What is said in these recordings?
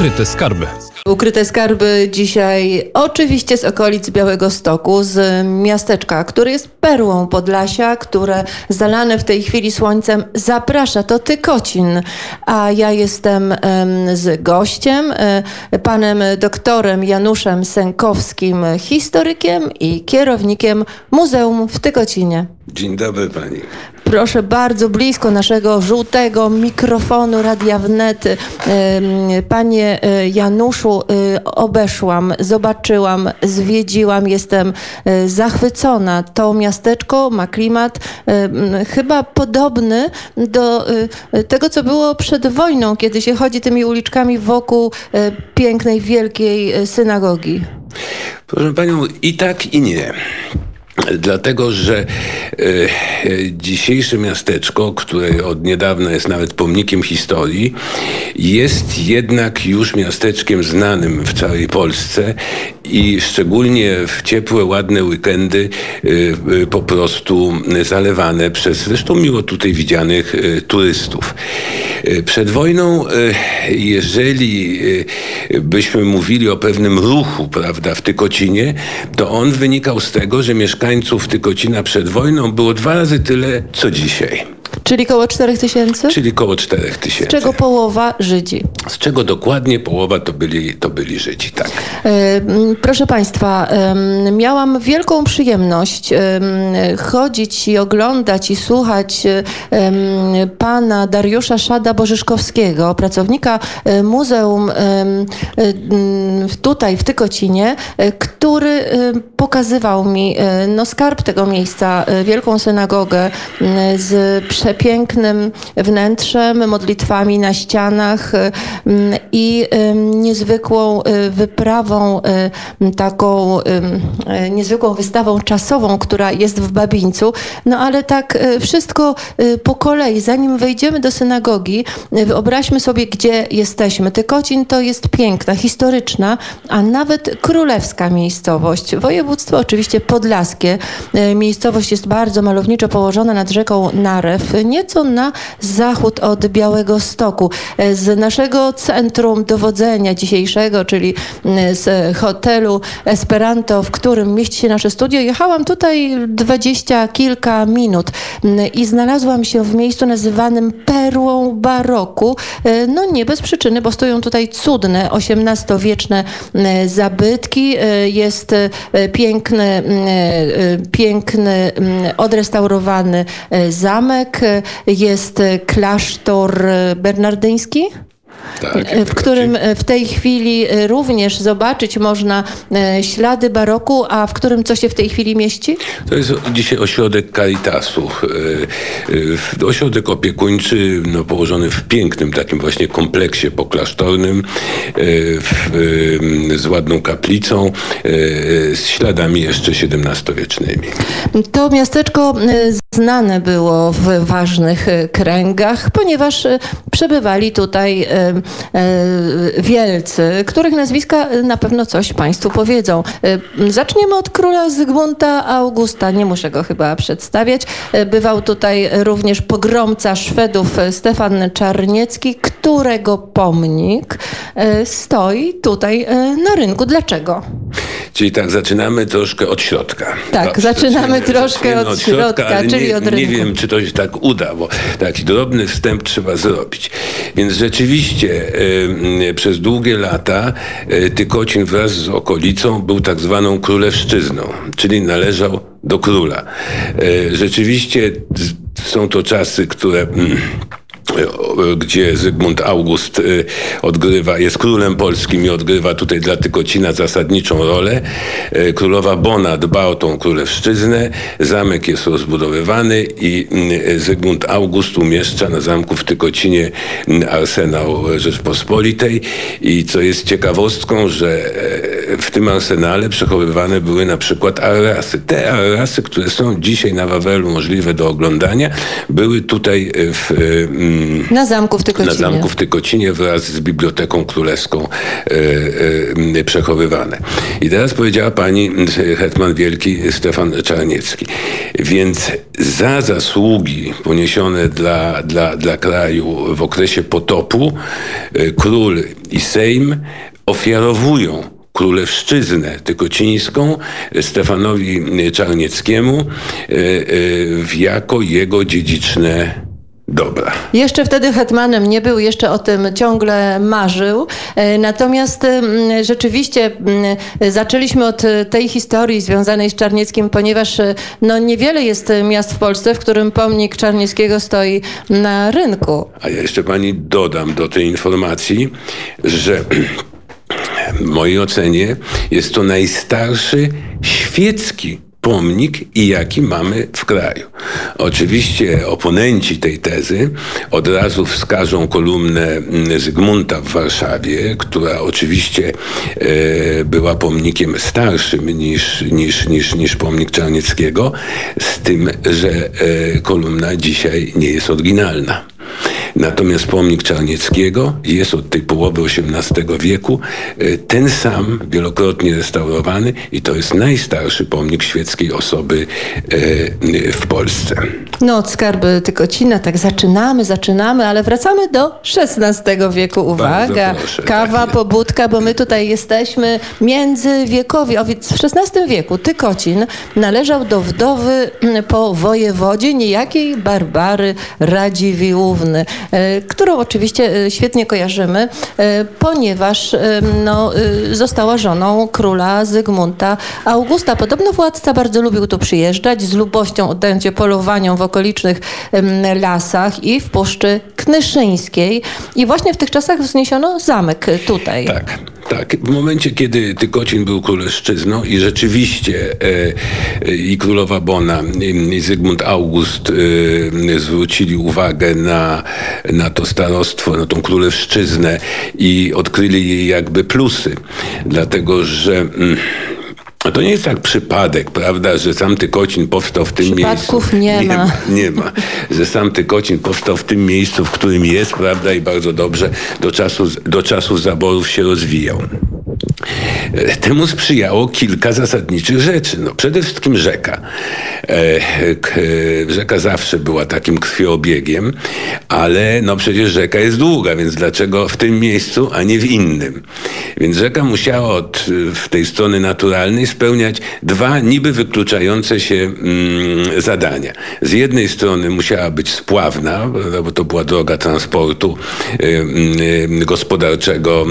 Ukryte skarby. Ukryte skarby dzisiaj oczywiście z okolic Białego Stoku, z miasteczka, które jest perłą Podlasia, które zalane w tej chwili słońcem zaprasza. To Tykocin, a ja jestem em, z gościem, e, panem doktorem Januszem Sękowskim, historykiem i kierownikiem Muzeum w Tykocinie. Dzień dobry pani. Proszę bardzo blisko naszego żółtego mikrofonu Radia Wnet. Panie e, Januszu, e, obeszłam, zobaczyłam, zwiedziłam, jestem e, zachwycona. To miasteczko ma klimat chyba podobny do tego, co było przed wojną, kiedy się chodzi tymi uliczkami wokół pięknej, wielkiej synagogi. Proszę panią, i tak, i nie. Dlatego, że e, e, dzisiejsze miasteczko, które od niedawna jest nawet pomnikiem historii, jest jednak już miasteczkiem znanym w całej Polsce i szczególnie w ciepłe, ładne weekendy e, po prostu zalewane przez zresztą miło tutaj widzianych turystów. Przed wojną, jeżeli byśmy mówili o pewnym ruchu, prawda, w Tykocinie, to on wynikał z tego, że mieszkańców Tykocina przed wojną było dwa razy tyle, co dzisiaj. Czyli koło 4 tysięcy? Czyli koło 4 Z tysięcy. czego połowa Żydzi. Z czego dokładnie połowa to byli, to byli Żydzi, tak. E, Proszę Państwa, miałam wielką przyjemność em, chodzić i oglądać i słuchać pana Dariusza Szada Bożyszkowskiego, pracownika e, Muzeum e, tutaj w Tykocinie, który pokazywał mi no, skarb tego miejsca, wielką synagogę z przepięknym wnętrzem, modlitwami na ścianach e, m, i niezwykłą e, wyprawą, m, taką e, niezwykłą wystawą czasową, która jest w Babińcu. No ale tak wszystko po kolei, zanim wejdziemy do synagogi, wyobraźmy sobie, gdzie jesteśmy. Tykocin to jest piękna, historyczna, a nawet królewska miejscowość. Województwo oczywiście podlaskie. Miejscowość jest bardzo malowniczo położona nad rzeką Narew, nieco na zachód od Białego Stoku. E, Z naszego centrum dowodzenia dzisiejszego, czyli m, z hotelu Esperanto, w którym mieści się nasze studio, jechałam tutaj dwadzieścia kilka minut i znalazłam się w miejscu nazywanym perłą baroku. E, No nie bez przyczyny, bo stoją tutaj cudne XVIII-wieczne zabytki. E, Jest e, piękny, e, piękny odrestaurowany e, zamek. Jest e, klasztor e, bernardyński. Tak E, w którym e, w tej chwili e, również zobaczyć można ślady baroku, a w którym co się w tej chwili mieści? To jest dzisiaj ośrodek Caritasu. Ośrodek opiekuńczy, no, położony w pięknym takim właśnie kompleksie poklasztornym, w, z ładną kaplicą, z śladami jeszcze XVII-wiecznymi. To miasteczko znane było w ważnych kręgach, ponieważ przebywali tutaj wielcy, których nazwiska e, na pewno coś Państwu powiedzą. E, Zaczniemy od króla Zygmunta Augusta, nie muszę go chyba przedstawiać. E, Bywał tutaj również pogromca Szwedów e, Stefan Czarniecki, którego pomnik e, stoi tutaj e, na rynku. Dlaczego? Czyli tak, zaczynamy troszkę od środka. Tak, No, zaczynamy troszkę zaczniemy od środka, ale czyli nie, od Nie rynku. wiem, czy to się tak uda, bo taki drobny wstęp trzeba zrobić. Więc rzeczywiście e, przez długie lata e, Tykocin wraz z okolicą był tak zwaną królewszczyzną, czyli należał do króla. E, rzeczywiście są to czasy, które... Gdzie Zygmunt August y, odgrywa, jest królem polskim i odgrywa tutaj dla Tykocina zasadniczą rolę. E, Królowa Bona dba o tą królewszczyznę, zamek jest rozbudowywany i mm, Zygmunt August umieszcza na zamku w Tykocinie arsenał Rzeczpospolitej i co jest ciekawostką, że w tym arsenale przechowywane były na przykład arrasy. Te arrasy, które są dzisiaj na Wawelu możliwe do oglądania, były tutaj w, na zamku w Tykocinie. Na zamku w Tykocinie wraz z Biblioteką Królewską e, e, przechowywane. I teraz powiedziała pani hetman wielki Stefan Czarniecki. Więc za zasługi poniesione dla, dla, dla kraju w okresie potopu e, król i Sejm ofiarowują królewszczyznę tykocińską Stefanowi Czarnieckiemu jako jego dziedziczne dobra. Jeszcze wtedy hetmanem nie był, jeszcze o tym ciągle marzył. E, natomiast rzeczywiście zaczęliśmy od tej historii związanej z Czarnieckim, ponieważ e, no, niewiele jest miast w Polsce, w którym pomnik Czarnieckiego stoi na rynku. A ja jeszcze pani dodam do tej informacji, że w mojej ocenie jest to najstarszy świecki pomnik i jaki mamy w kraju. Oczywiście oponenci tej tezy od razu wskażą kolumnę Zygmunta w Warszawie, która oczywiście e, była pomnikiem starszym niż, niż, niż, niż pomnik Czarnieckiego, z tym, że e, kolumna dzisiaj nie jest oryginalna. Natomiast pomnik Czarnieckiego jest od tej połowy XVIII wieku e, ten sam, wielokrotnie restaurowany i to jest najstarszy pomnik świeckiej osoby e, w Polsce. No od skarby Tykocina tak zaczynamy, zaczynamy, ale wracamy do XVI wieku. Uwaga, proszę, kawa, tak pobudka, bo my tutaj jesteśmy międzywiekowi. O, więc w XVI wieku Tykocin należał do wdowy po wojewodzie niejakiej Barbary Radziwiłłówny. E, którą oczywiście e, świetnie kojarzymy, e, ponieważ no, została żoną króla Zygmunta Augusta. Podobno władca bardzo lubił tu przyjeżdżać, z lubością oddając się polowaniom w okolicznych lasach i w Puszczy Knyszyńskiej. I właśnie w tych czasach wzniesiono zamek tutaj. Tak. Tak, w momencie, kiedy Tykocin był królewszczyzną i rzeczywiście e, e, i królowa Bona, i Zygmunt August e, zwrócili uwagę na, na to starostwo, na tą królewszczyznę i odkryli jej jakby plusy, dlatego że... Mm, to nie jest tak przypadek, prawda, że sam Tykocin powstał w tym Przypadków miejscu. nie, nie ma. Nie ma. Że sam Tykocin powstał w tym miejscu, w którym jest, prawda, i bardzo dobrze do czasu, do czasu zaborów się rozwijał. Temu sprzyjało kilka zasadniczych rzeczy. No, przede wszystkim rzeka. E, rzeka zawsze była takim krwiobiegiem, ale no przecież rzeka jest długa, więc dlaczego w tym miejscu, a nie w innym? Więc rzeka musiała od, w tej strony naturalnej spełniać dwa niby wykluczające się mm, zadania. Z jednej strony musiała być spławna, bo to była droga transportu y, y, gospodarczego,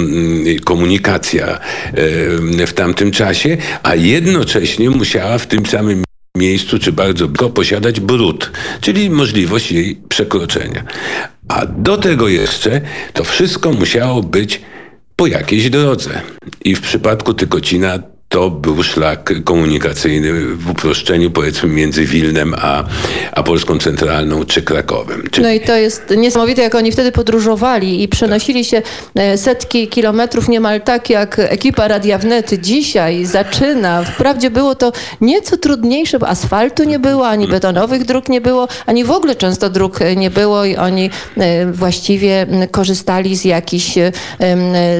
y, komunikacja w tamtym czasie, a jednocześnie musiała w tym samym miejscu, czy bardzo blisko, posiadać brud, czyli możliwość jej przekroczenia. A do tego jeszcze to wszystko musiało być po jakiejś drodze. I w przypadku Tykocina to był szlak komunikacyjny w uproszczeniu powiedzmy między Wilnem a, a Polską Centralną czy Krakowem. Czy... No i to jest niesamowite, jak oni wtedy podróżowali i przenosili się e, setki kilometrów niemal tak jak ekipa Radia Wnet dzisiaj zaczyna. Wprawdzie było to nieco trudniejsze, bo asfaltu nie było, ani betonowych dróg nie było, ani w ogóle często dróg nie było i oni e, właściwie korzystali z jakichś e,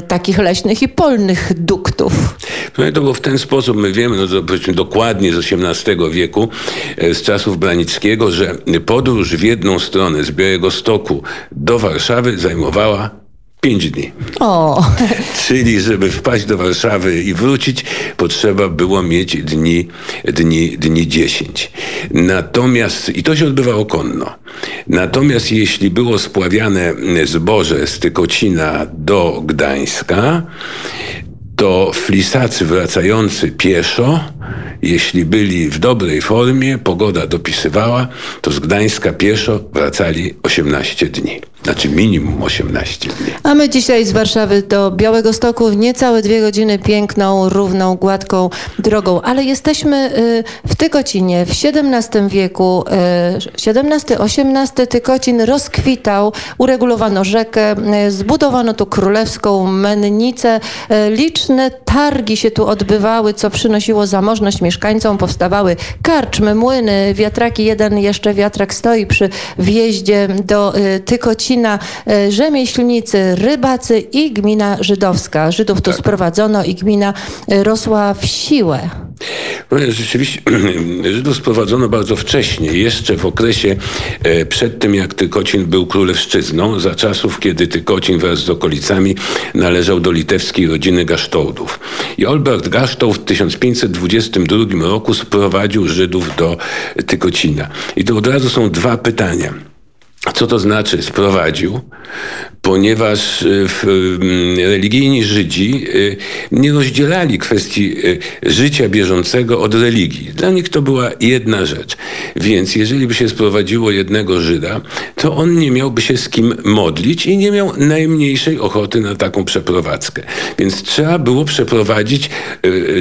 takich leśnych i polnych duktów. No to było w ten sposób, my wiemy no to dokładnie z XVIII wieku, e, z czasów Branickiego, że podróż w jedną stronę z Białego Stoku do Warszawy zajmowała Pięć dni. O. Czyli, żeby wpaść do Warszawy i wrócić, potrzeba było mieć dni, dni, dni dziesięć. Natomiast, i to się odbywało konno. Natomiast jeśli było spławiane zboże z Tykocina do Gdańska, to flisacy wracający pieszo, jeśli byli w dobrej formie, pogoda dopisywała, to z Gdańska pieszo wracali 18 dni. Znaczy minimum 18 dni. A my dzisiaj z Warszawy do Białego Stoku niecałe dwie godziny piękną, równą, gładką drogą. Ale jesteśmy y, w Tykocinie w XVII wieku. XVII-XVIII y, Tykocin rozkwitał, uregulowano rzekę, y, zbudowano tu królewską mennicę. Liczne targi się tu odbywały, co przynosiło zamożność mieszkańcom. Powstawały karczmy, młyny, wiatraki. Jeden jeszcze wiatrak stoi przy wjeździe do Tykocina Tykocina rzemieślnicy, rybacy i gmina żydowska. Żydów tu tak. sprowadzono i gmina rosła w siłę. No, rzeczywiście Żydów sprowadzono bardzo wcześnie, jeszcze w okresie e, przed tym, jak Tykocin był królewszczyzną, za czasów, kiedy Tykocin wraz z okolicami należał do litewskiej rodziny Gasztołdów. I Olbert Gasztoł w 1522 roku sprowadził Żydów do Tykocina. I to od razu są dwa pytania. Co to znaczy sprowadził? Ponieważ y, mm, religijni Żydzi y, nie rozdzielali kwestii y, życia bieżącego od religii. Dla nich to była jedna rzecz. Więc jeżeli by się sprowadziło jednego Żyda, to on nie miałby się z kim modlić i nie miał najmniejszej ochoty na taką przeprowadzkę. Więc trzeba było przeprowadzić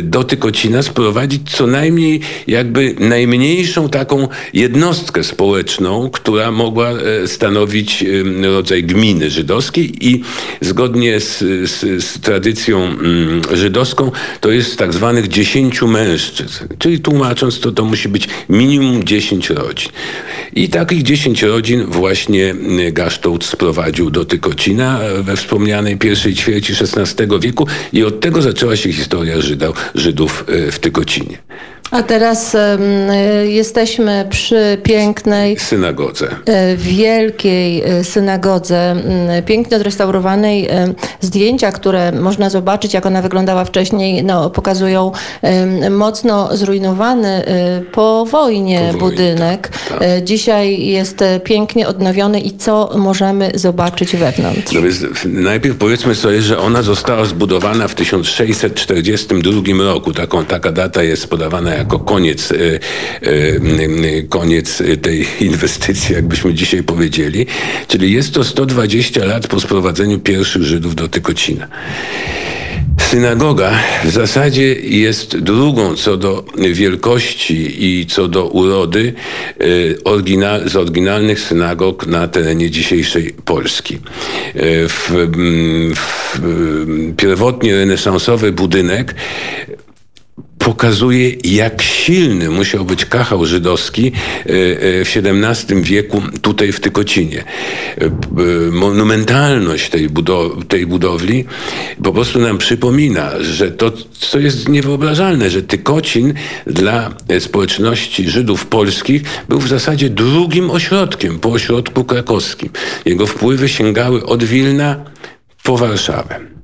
do Tykocina, sprowadzić co najmniej jakby najmniejszą taką jednostkę społeczną, która mogła stanowić rodzaj gminy żydowskiej i zgodnie z, z, z tradycją żydowską to jest tak zwanych dziesięciu mężczyzn. Czyli tłumacząc to, to musi być minimum dziesięć rodzin. I takich dziesięć rodzin właśnie mm, Gasztołt sprowadził do Tykocina we wspomnianej pierwszej ćwierci XVI wieku i od tego zaczęła się historia Żydów, Żydów e, w Tykocinie. A teraz y, jesteśmy przy pięknej synagodze. Y, wielkiej y, synagodze, y, pięknie odrestaurowanej. Zdjęcia, które można zobaczyć, jak ona wyglądała wcześniej, no, pokazują mocno zrujnowany po wojnie po budynek. Tak, tak. Dzisiaj jest pięknie odnowiony i co możemy zobaczyć wewnątrz? No więc najpierw powiedzmy sobie, że ona została zbudowana w 1642 roku. Taką, taka data jest podawana jako koniec, e, e, koniec tej inwestycji, jakbyśmy dzisiaj powiedzieli. Czyli jest to 120 lat po sprowadzeniu pierwszych Żydów do Tykocina. Synagoga w zasadzie jest drugą co do wielkości i co do urody e, z oryginalnych synagog na terenie dzisiejszej Polski. W, w, pierwotnie renesansowy budynek pokazuje, jak silny musiał być kachał żydowski e, e, w XVII wieku tutaj w Tykocinie. E, monumentalność tej, budow tej budowli po prostu nam przypomina, że to, co jest niewyobrażalne, że Tykocin dla społeczności Żydów polskich był w zasadzie drugim ośrodkiem po ośrodku krakowskim. Jego wpływy sięgały od Wilna po Warszawę.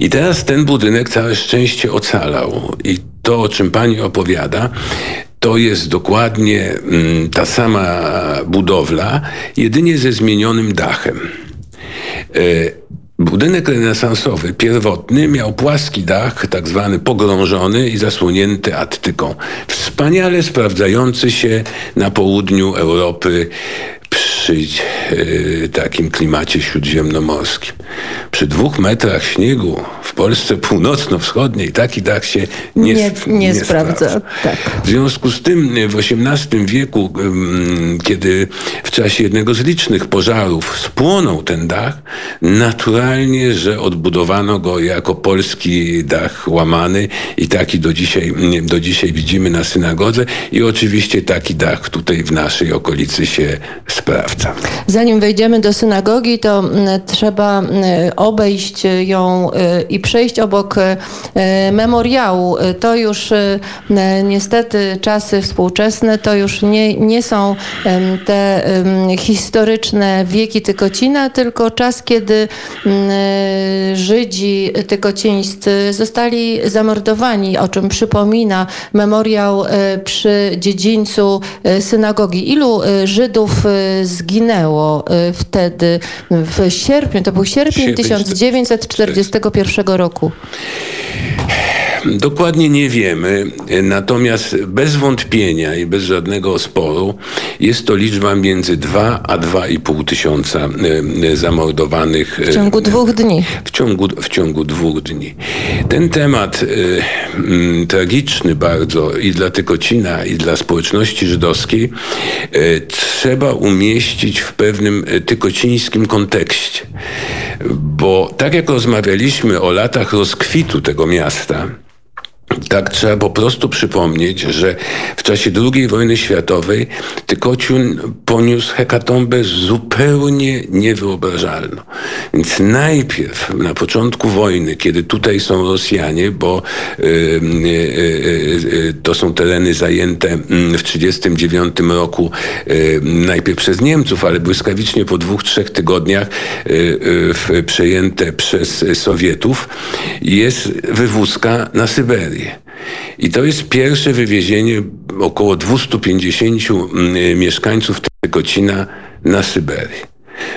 I teraz ten budynek całe szczęście ocalał. I to, o czym pani opowiada, to jest dokładnie mm, ta sama budowla, jedynie ze zmienionym dachem. E, budynek renesansowy, pierwotny, miał płaski dach, tak zwany pogrążony i zasłonięty attyką. Wspaniale sprawdzający się na południu Europy e, takim klimacie śródziemnomorskim. Przy dwóch metrach śniegu w Polsce północno-wschodniej taki dach się nie, nie, nie, nie sprawdza. sprawdza. Tak. W związku z tym w XVIII wieku, kiedy w czasie jednego z licznych pożarów spłonął ten dach, naturalnie, że odbudowano go jako polski dach łamany i taki do dzisiaj, do dzisiaj widzimy na synagodze i oczywiście taki dach tutaj w naszej okolicy się sprawdza. Zanim wejdziemy do synagogi, to trzeba obejść ją y, i przejść obok y, memoriału. To już y, niestety czasy współczesne, to już nie, nie są te historyczne wieki Tykocina, tylko czas, kiedy Żydzi tykocińscy zostali zamordowani, o czym przypomina memoriał przy dziedzińcu synagogi. Ilu Żydów zginęło wtedy w sierpniu, to był sierpień 1941 roku. Dokładnie nie wiemy, natomiast bez wątpienia i bez żadnego sporu jest to liczba między 2 a 2,5 tysiąca e, zamordowanych. W ciągu dwóch dni. W ciągu, w ciągu dwóch dni. Ten temat y, tragiczny bardzo i dla Tykocina, i dla społeczności żydowskiej y, trzeba umieścić w pewnym tykocińskim kontekście. Bo tak jak rozmawialiśmy o latach rozkwitu tego miasta, tak trzeba po prostu przypomnieć, że w czasie II wojny światowej Tykociun poniósł hekatombę zupełnie niewyobrażalną. Więc najpierw na początku wojny, kiedy tutaj są Rosjanie, bo y, y, y, to są tereny zajęte mm, w 1939 roku najpierw przez Niemców, ale błyskawicznie po dwóch, trzech tygodniach przejęte przez Sowietów, jest wywózka na Syberię. I to jest pierwsze wywiezienie około 250 mm, mieszkańców Tykocina na Syberię.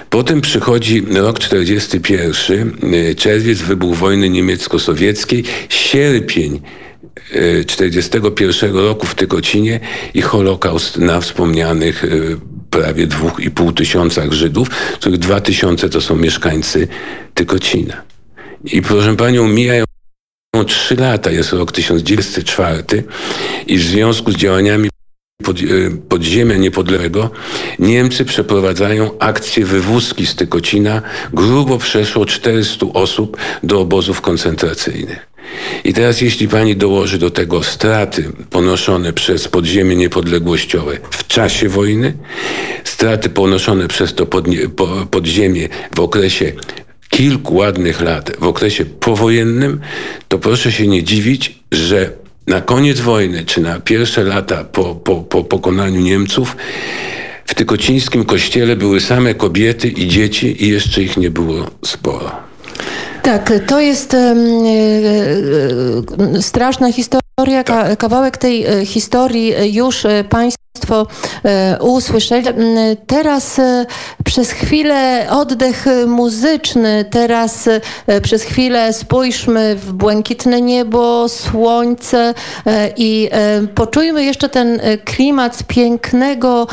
Potem przychodzi rok 41, y, czerwiec, wybuch wojny niemiecko-sowieckiej, sierpień 41 y, roku w Tykocinie i Holokaust na wspomnianych y, prawie dwóch i pół tysiącach Żydów, których dwa tysiące to są mieszkańcy Tykocina. I proszę panią, mijają trzy lata, jest rok 1904 i w związku z działaniami pod, e, podziemia niepodległego Niemcy przeprowadzają akcję wywózki z Tykocina. Grubo przeszło 400 osób do obozów koncentracyjnych. I teraz jeśli pani dołoży do tego straty ponoszone przez podziemie niepodległościowe w czasie wojny, straty ponoszone przez to podziemie w okresie kilku ładnych lat w okresie powojennym, to proszę się nie dziwić, że na koniec wojny, czy na pierwsze lata po, po, po pokonaniu Niemców, w Tykocińskim kościele były same kobiety i dzieci i jeszcze ich nie było sporo. Tak, to jest e, e, straszna historia. kawałek tej e, historii już Państwo Państwo e, usłyszeli. Teraz e, przez chwilę oddech muzyczny, teraz e, przez chwilę spójrzmy w błękitne niebo, słońce i poczujmy jeszcze ten klimat pięknego,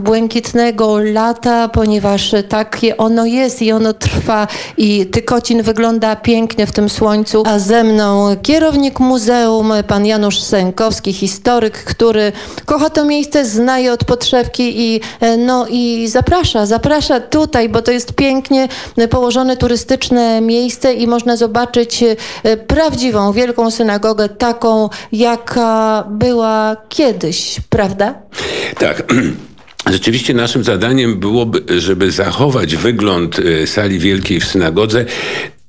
błękitnego lata, ponieważ takie ono jest i ono trwa. I Tykocin wygląda pięknie w tym słońcu, a ze mną kierownik muzeum, pan Janusz Sękowski, historyk, który kocha to miejsce miejsce znaje od podszewki i, e, no, i zaprasza, zaprasza tutaj, bo to jest pięknie położone turystyczne miejsce i można zobaczyć e, prawdziwą, wielką synagogę, taką, jaka była kiedyś, prawda? Tak. Rzeczywiście naszym zadaniem byłoby, żeby zachować wygląd e, sali wielkiej w synagodze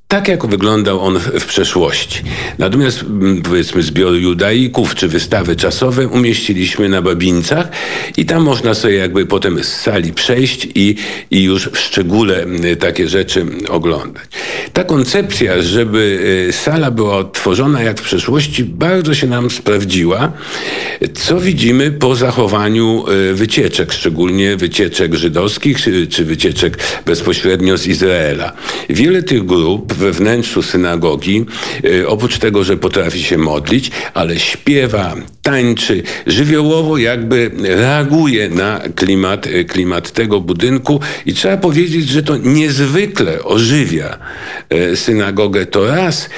tak jak wyglądał on w, przeszłości. Natomiast mm, powiedzmy zbiory judaików czy wystawy czasowe umieściliśmy na Babińcach i tam można sobie jakby potem z sali przejść i, i już w szczególe mm, takie rzeczy oglądać. Ta koncepcja, żeby y, sala była odtworzona jak w przeszłości, bardzo się nam sprawdziła, co widzimy po zachowaniu y, wycieczek, szczególnie wycieczek żydowskich czy wycieczek bezpośrednio z Izraela. Wiele tych grup we wnętrzu synagogi, y, oprócz tego, że potrafi się modlić, ale śpiewa, tańczy, żywiołowo jakby reaguje na klimat, y, klimat tego budynku. I trzeba powiedzieć, że to niezwykle ożywia y, synagogę to raz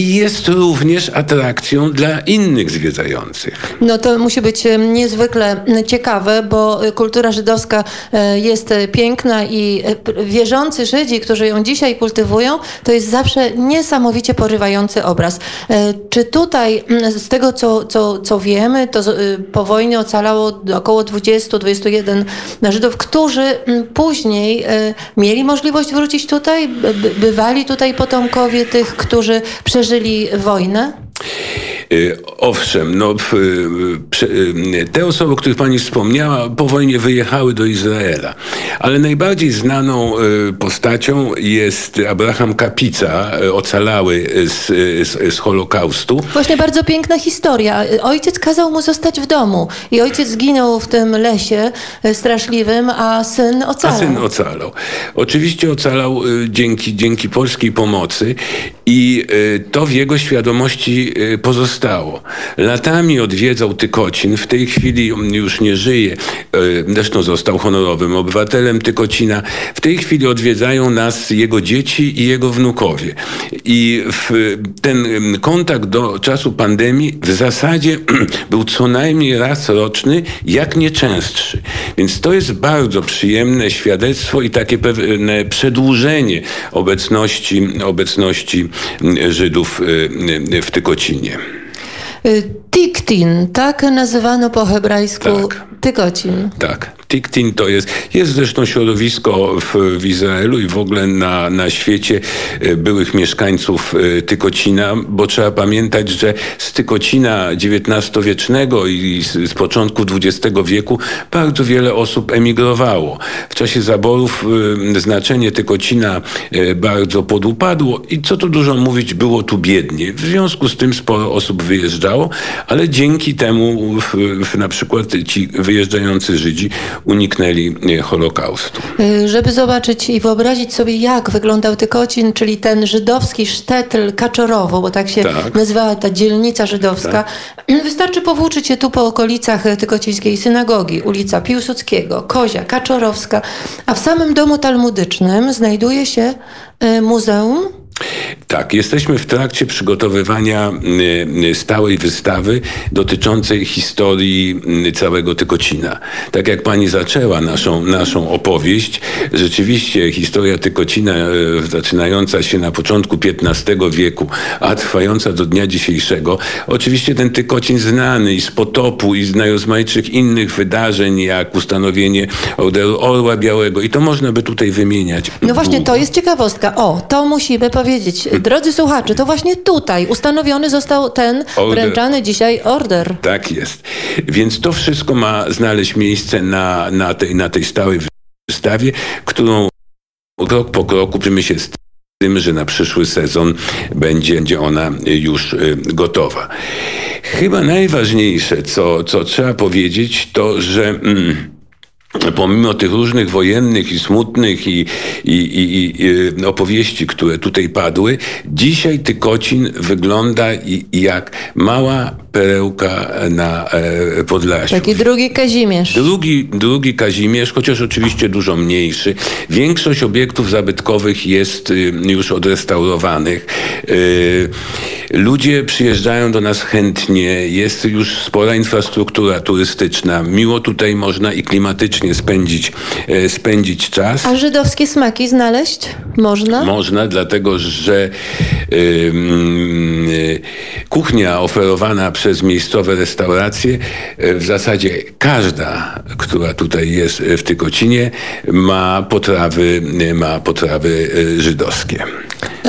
i jest również atrakcją dla innych zwiedzających. No to musi być niezwykle ciekawe, bo e, kultura żydowska e, jest e, piękna i wierzący Żydzi, którzy ją dzisiaj kultywują, to jest zawsze niesamowicie porywający obraz. Czy tutaj, z tego co, co, co wiemy, to po wojnie ocalało około 20-21 Żydów, którzy później mieli możliwość wrócić tutaj, bywali tutaj potomkowie tych, którzy przeżyli przeżyli wojnę? Y, owszem, no, y, te osoby, o których pani wspomniała, po wojnie wyjechały do Izraela. Ale najbardziej znaną y, postacią jest Abraham Kapica, ocalały z, z, z Holokaustu. Właśnie bardzo piękna historia. Ojciec kazał mu zostać w domu i ojciec zginął w tym lesie straszliwym, a syn ocalał. A syn ocalał. Oczywiście ocalał dzięki, dzięki polskiej pomocy i to w jego świadomości pozostało stało. Latami odwiedzał Tykocin, w tej chwili już nie żyje, e, zresztą został honorowym obywatelem Tykocina. W tej chwili odwiedzają nas jego dzieci i jego wnukowie. I ten kontakt do czasu pandemii w zasadzie był co najmniej raz roczny, jak nie częstszy. Więc to jest bardzo przyjemne świadectwo i takie pewne przedłużenie obecności, obecności Żydów y, y, w Tykocinie. Y, Tiktin, tak nazywano po hebrajsku Tak. Tykocin. Tak. Tiktin to jest, jest zresztą środowisko w, w Izraelu i w ogóle na, na świecie e, byłych mieszkańców e, Tykocina, bo trzeba pamiętać, że z Tykocina XIX-wiecznego i z, z początku XX wieku bardzo wiele osób emigrowało. W czasie zaborów e, znaczenie Tykocina bardzo podupadło i co tu dużo mówić, było tu biednie. W związku z tym sporo osób wyjeżdżało, ale dzięki temu na przykład ci wyjeżdżający Żydzi uniknęli e, Holokaustu. Y, Żeby zobaczyć i wyobrazić sobie, jak wyglądał Tykocin, czyli ten żydowski sztetl Kaczorowo, bo tak się Tak. nazywała ta dzielnica żydowska. Wystarczy powłóczyć się tu po okolicach e, Tykocińskiej synagogi, ulica Piłsudskiego, Kozia, Kaczorowska, a w samym domu talmudycznym znajduje się e, muzeum Tak, jesteśmy w trakcie przygotowywania y, y, stałej wystawy dotyczącej historii y, całego Tykocina. Tak jak pani zaczęła naszą, naszą opowieść, rzeczywiście historia Tykocina zaczynająca się na początku XV wieku, a trwająca do dnia dzisiejszego. Oczywiście ten Tykocin znany i z potopu i z najrozmaitszych innych wydarzeń, jak ustanowienie Orła Białego i to można by tutaj wymieniać. No właśnie, to jest ciekawostka. O, to musimy powiedzieć. Drodzy słuchacze, to właśnie tutaj ustanowiony został ten Order. wręczany dzisiaj order. Tak jest. Więc to wszystko ma znaleźć miejsce na, na, tej, na tej stałej wystawie, którą krok po kroku przyjmy się z tym, że na przyszły sezon będzie, będzie ona już y, gotowa. Chyba najważniejsze, co, co trzeba powiedzieć, to, że... Mm, Pomimo tych różnych wojennych i smutnych i, i, i, i y, opowieści, które tutaj padły, dzisiaj Tykocin wygląda jak mała perełka na e, Podlasiu. Taki drugi Kazimierz. Drugi, drugi Kazimierz, chociaż oczywiście dużo mniejszy. Większość obiektów zabytkowych jest y, już odrestaurowanych. Y, Ludzie przyjeżdżają do nas chętnie, jest już spora infrastruktura turystyczna. Miło tutaj można i klimatycznie spędzić, e, spędzić czas. A żydowskie smaki znaleźć można? Można, dlatego że y, kuchnia oferowana przez miejscowe restauracje, y, w zasadzie każda, która tutaj jest y, w Tykocinie, ma potrawy, y, ma potrawy żydowskie.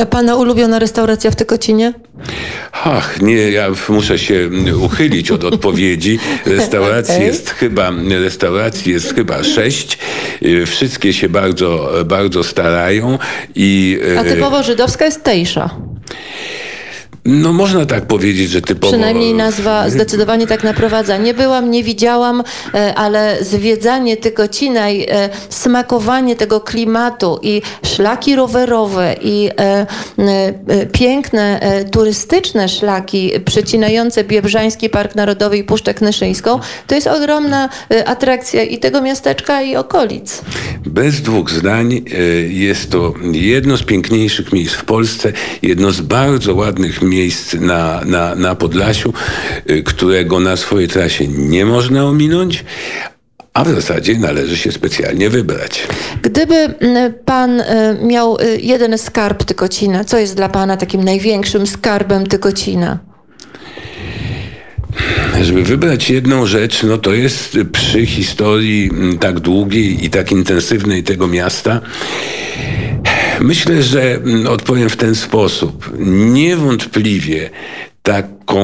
A Pana ulubiona restauracja w Tykocinie? Ach, nie, ja muszę się uchylić od odpowiedzi. Restauracji Okej. jest chyba, restauracji jest chyba sześć. Wszystkie się bardzo, bardzo starają i A typowo żydowska jest Tejsza. No można tak powiedzieć, że typowo... Przynajmniej nazwa zdecydowanie tak naprowadza. Nie byłam, nie widziałam, e, ale zwiedzanie Tykocina i e, smakowanie tego klimatu i szlaki rowerowe i e, piękne turystyczne szlaki przecinające Biebrzański Park Narodowy i Puszczę Knyszyńską, to jest ogromna atrakcja i tego miasteczka i okolic. Bez dwóch zdań jest to jedno z piękniejszych miejsc w Polsce, jedno z bardzo ładnych miejsc na, na, na Podlasiu, e, którego na swojej trasie nie można ominąć, a w zasadzie należy się specjalnie wybrać. Gdyby m, pan e, miał e, jeden skarb Tykocina, co jest dla pana takim największym skarbem Tykocina? Żeby wybrać jedną rzecz, no to jest przy historii mm, tak długiej i tak intensywnej tego miasta. Myślę, że mm, odpowiem w ten sposób. Niewątpliwie taką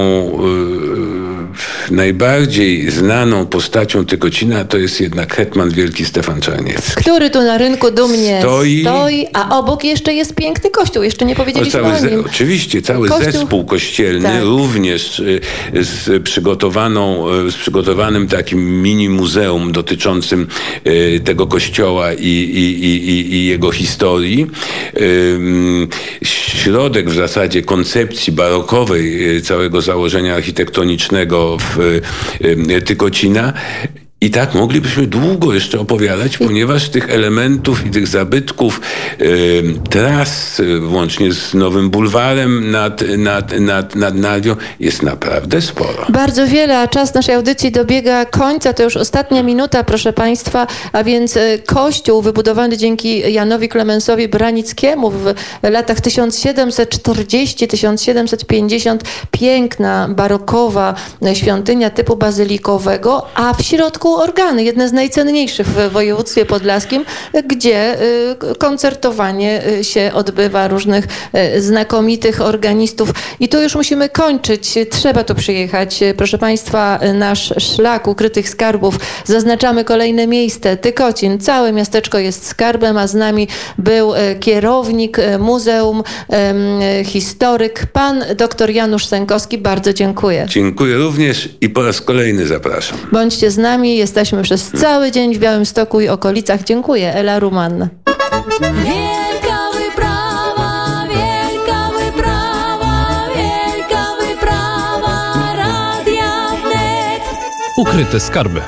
y, najbardziej znaną postacią Tykocina to jest jednak hetman wielki Stefan Czarniecki. Który tu na rynku dumnie Stoi. stoi, a obok jeszcze jest piękny kościół. Jeszcze nie O, powiedzieliśmy cały o nim. oczywiście, cały Kościół- zespół kościelny, Tak. również y, z, przygotowaną, y, z przygotowanym takim mini muzeum dotyczącym y, tego kościoła i, i, i, i- jego historii. Środek w zasadzie koncepcji barokowej całego założenia architektonicznego w y, y, Tykocina I tak moglibyśmy długo jeszcze opowiadać, ponieważ tych elementów i tych zabytków, y, tras, y, włącznie z Nowym Bulwarem nad, nad, nad, nad Nadią, jest naprawdę sporo. Bardzo wiele, a czas naszej audycji dobiega końca. To już ostatnia minuta, proszę Państwa, a więc y, kościół wybudowany dzięki Janowi Klemensowi Branickiemu w latach 1740-1750, piękna, barokowa świątynia typu bazylikowego, a w środku organy, jedne z najcenniejszych w województwie podlaskim, gdzie y, koncertowanie y, się odbywa różnych y, znakomitych organistów. I tu już musimy kończyć. Trzeba tu przyjechać. Proszę Państwa, nasz szlak ukrytych skarbów. Zaznaczamy kolejne miejsce. Tykocin. Całe miasteczko jest skarbem, a z nami był kierownik muzeum, historyk, pan dr Janusz Sękowski. Bardzo dziękuję. Dziękuję również i po raz kolejny zapraszam. Bądźcie z nami. Jesteśmy przez cały dzień w Białymstoku i okolicach. Dziękuję. Ela Ruman. Ukryte skarby.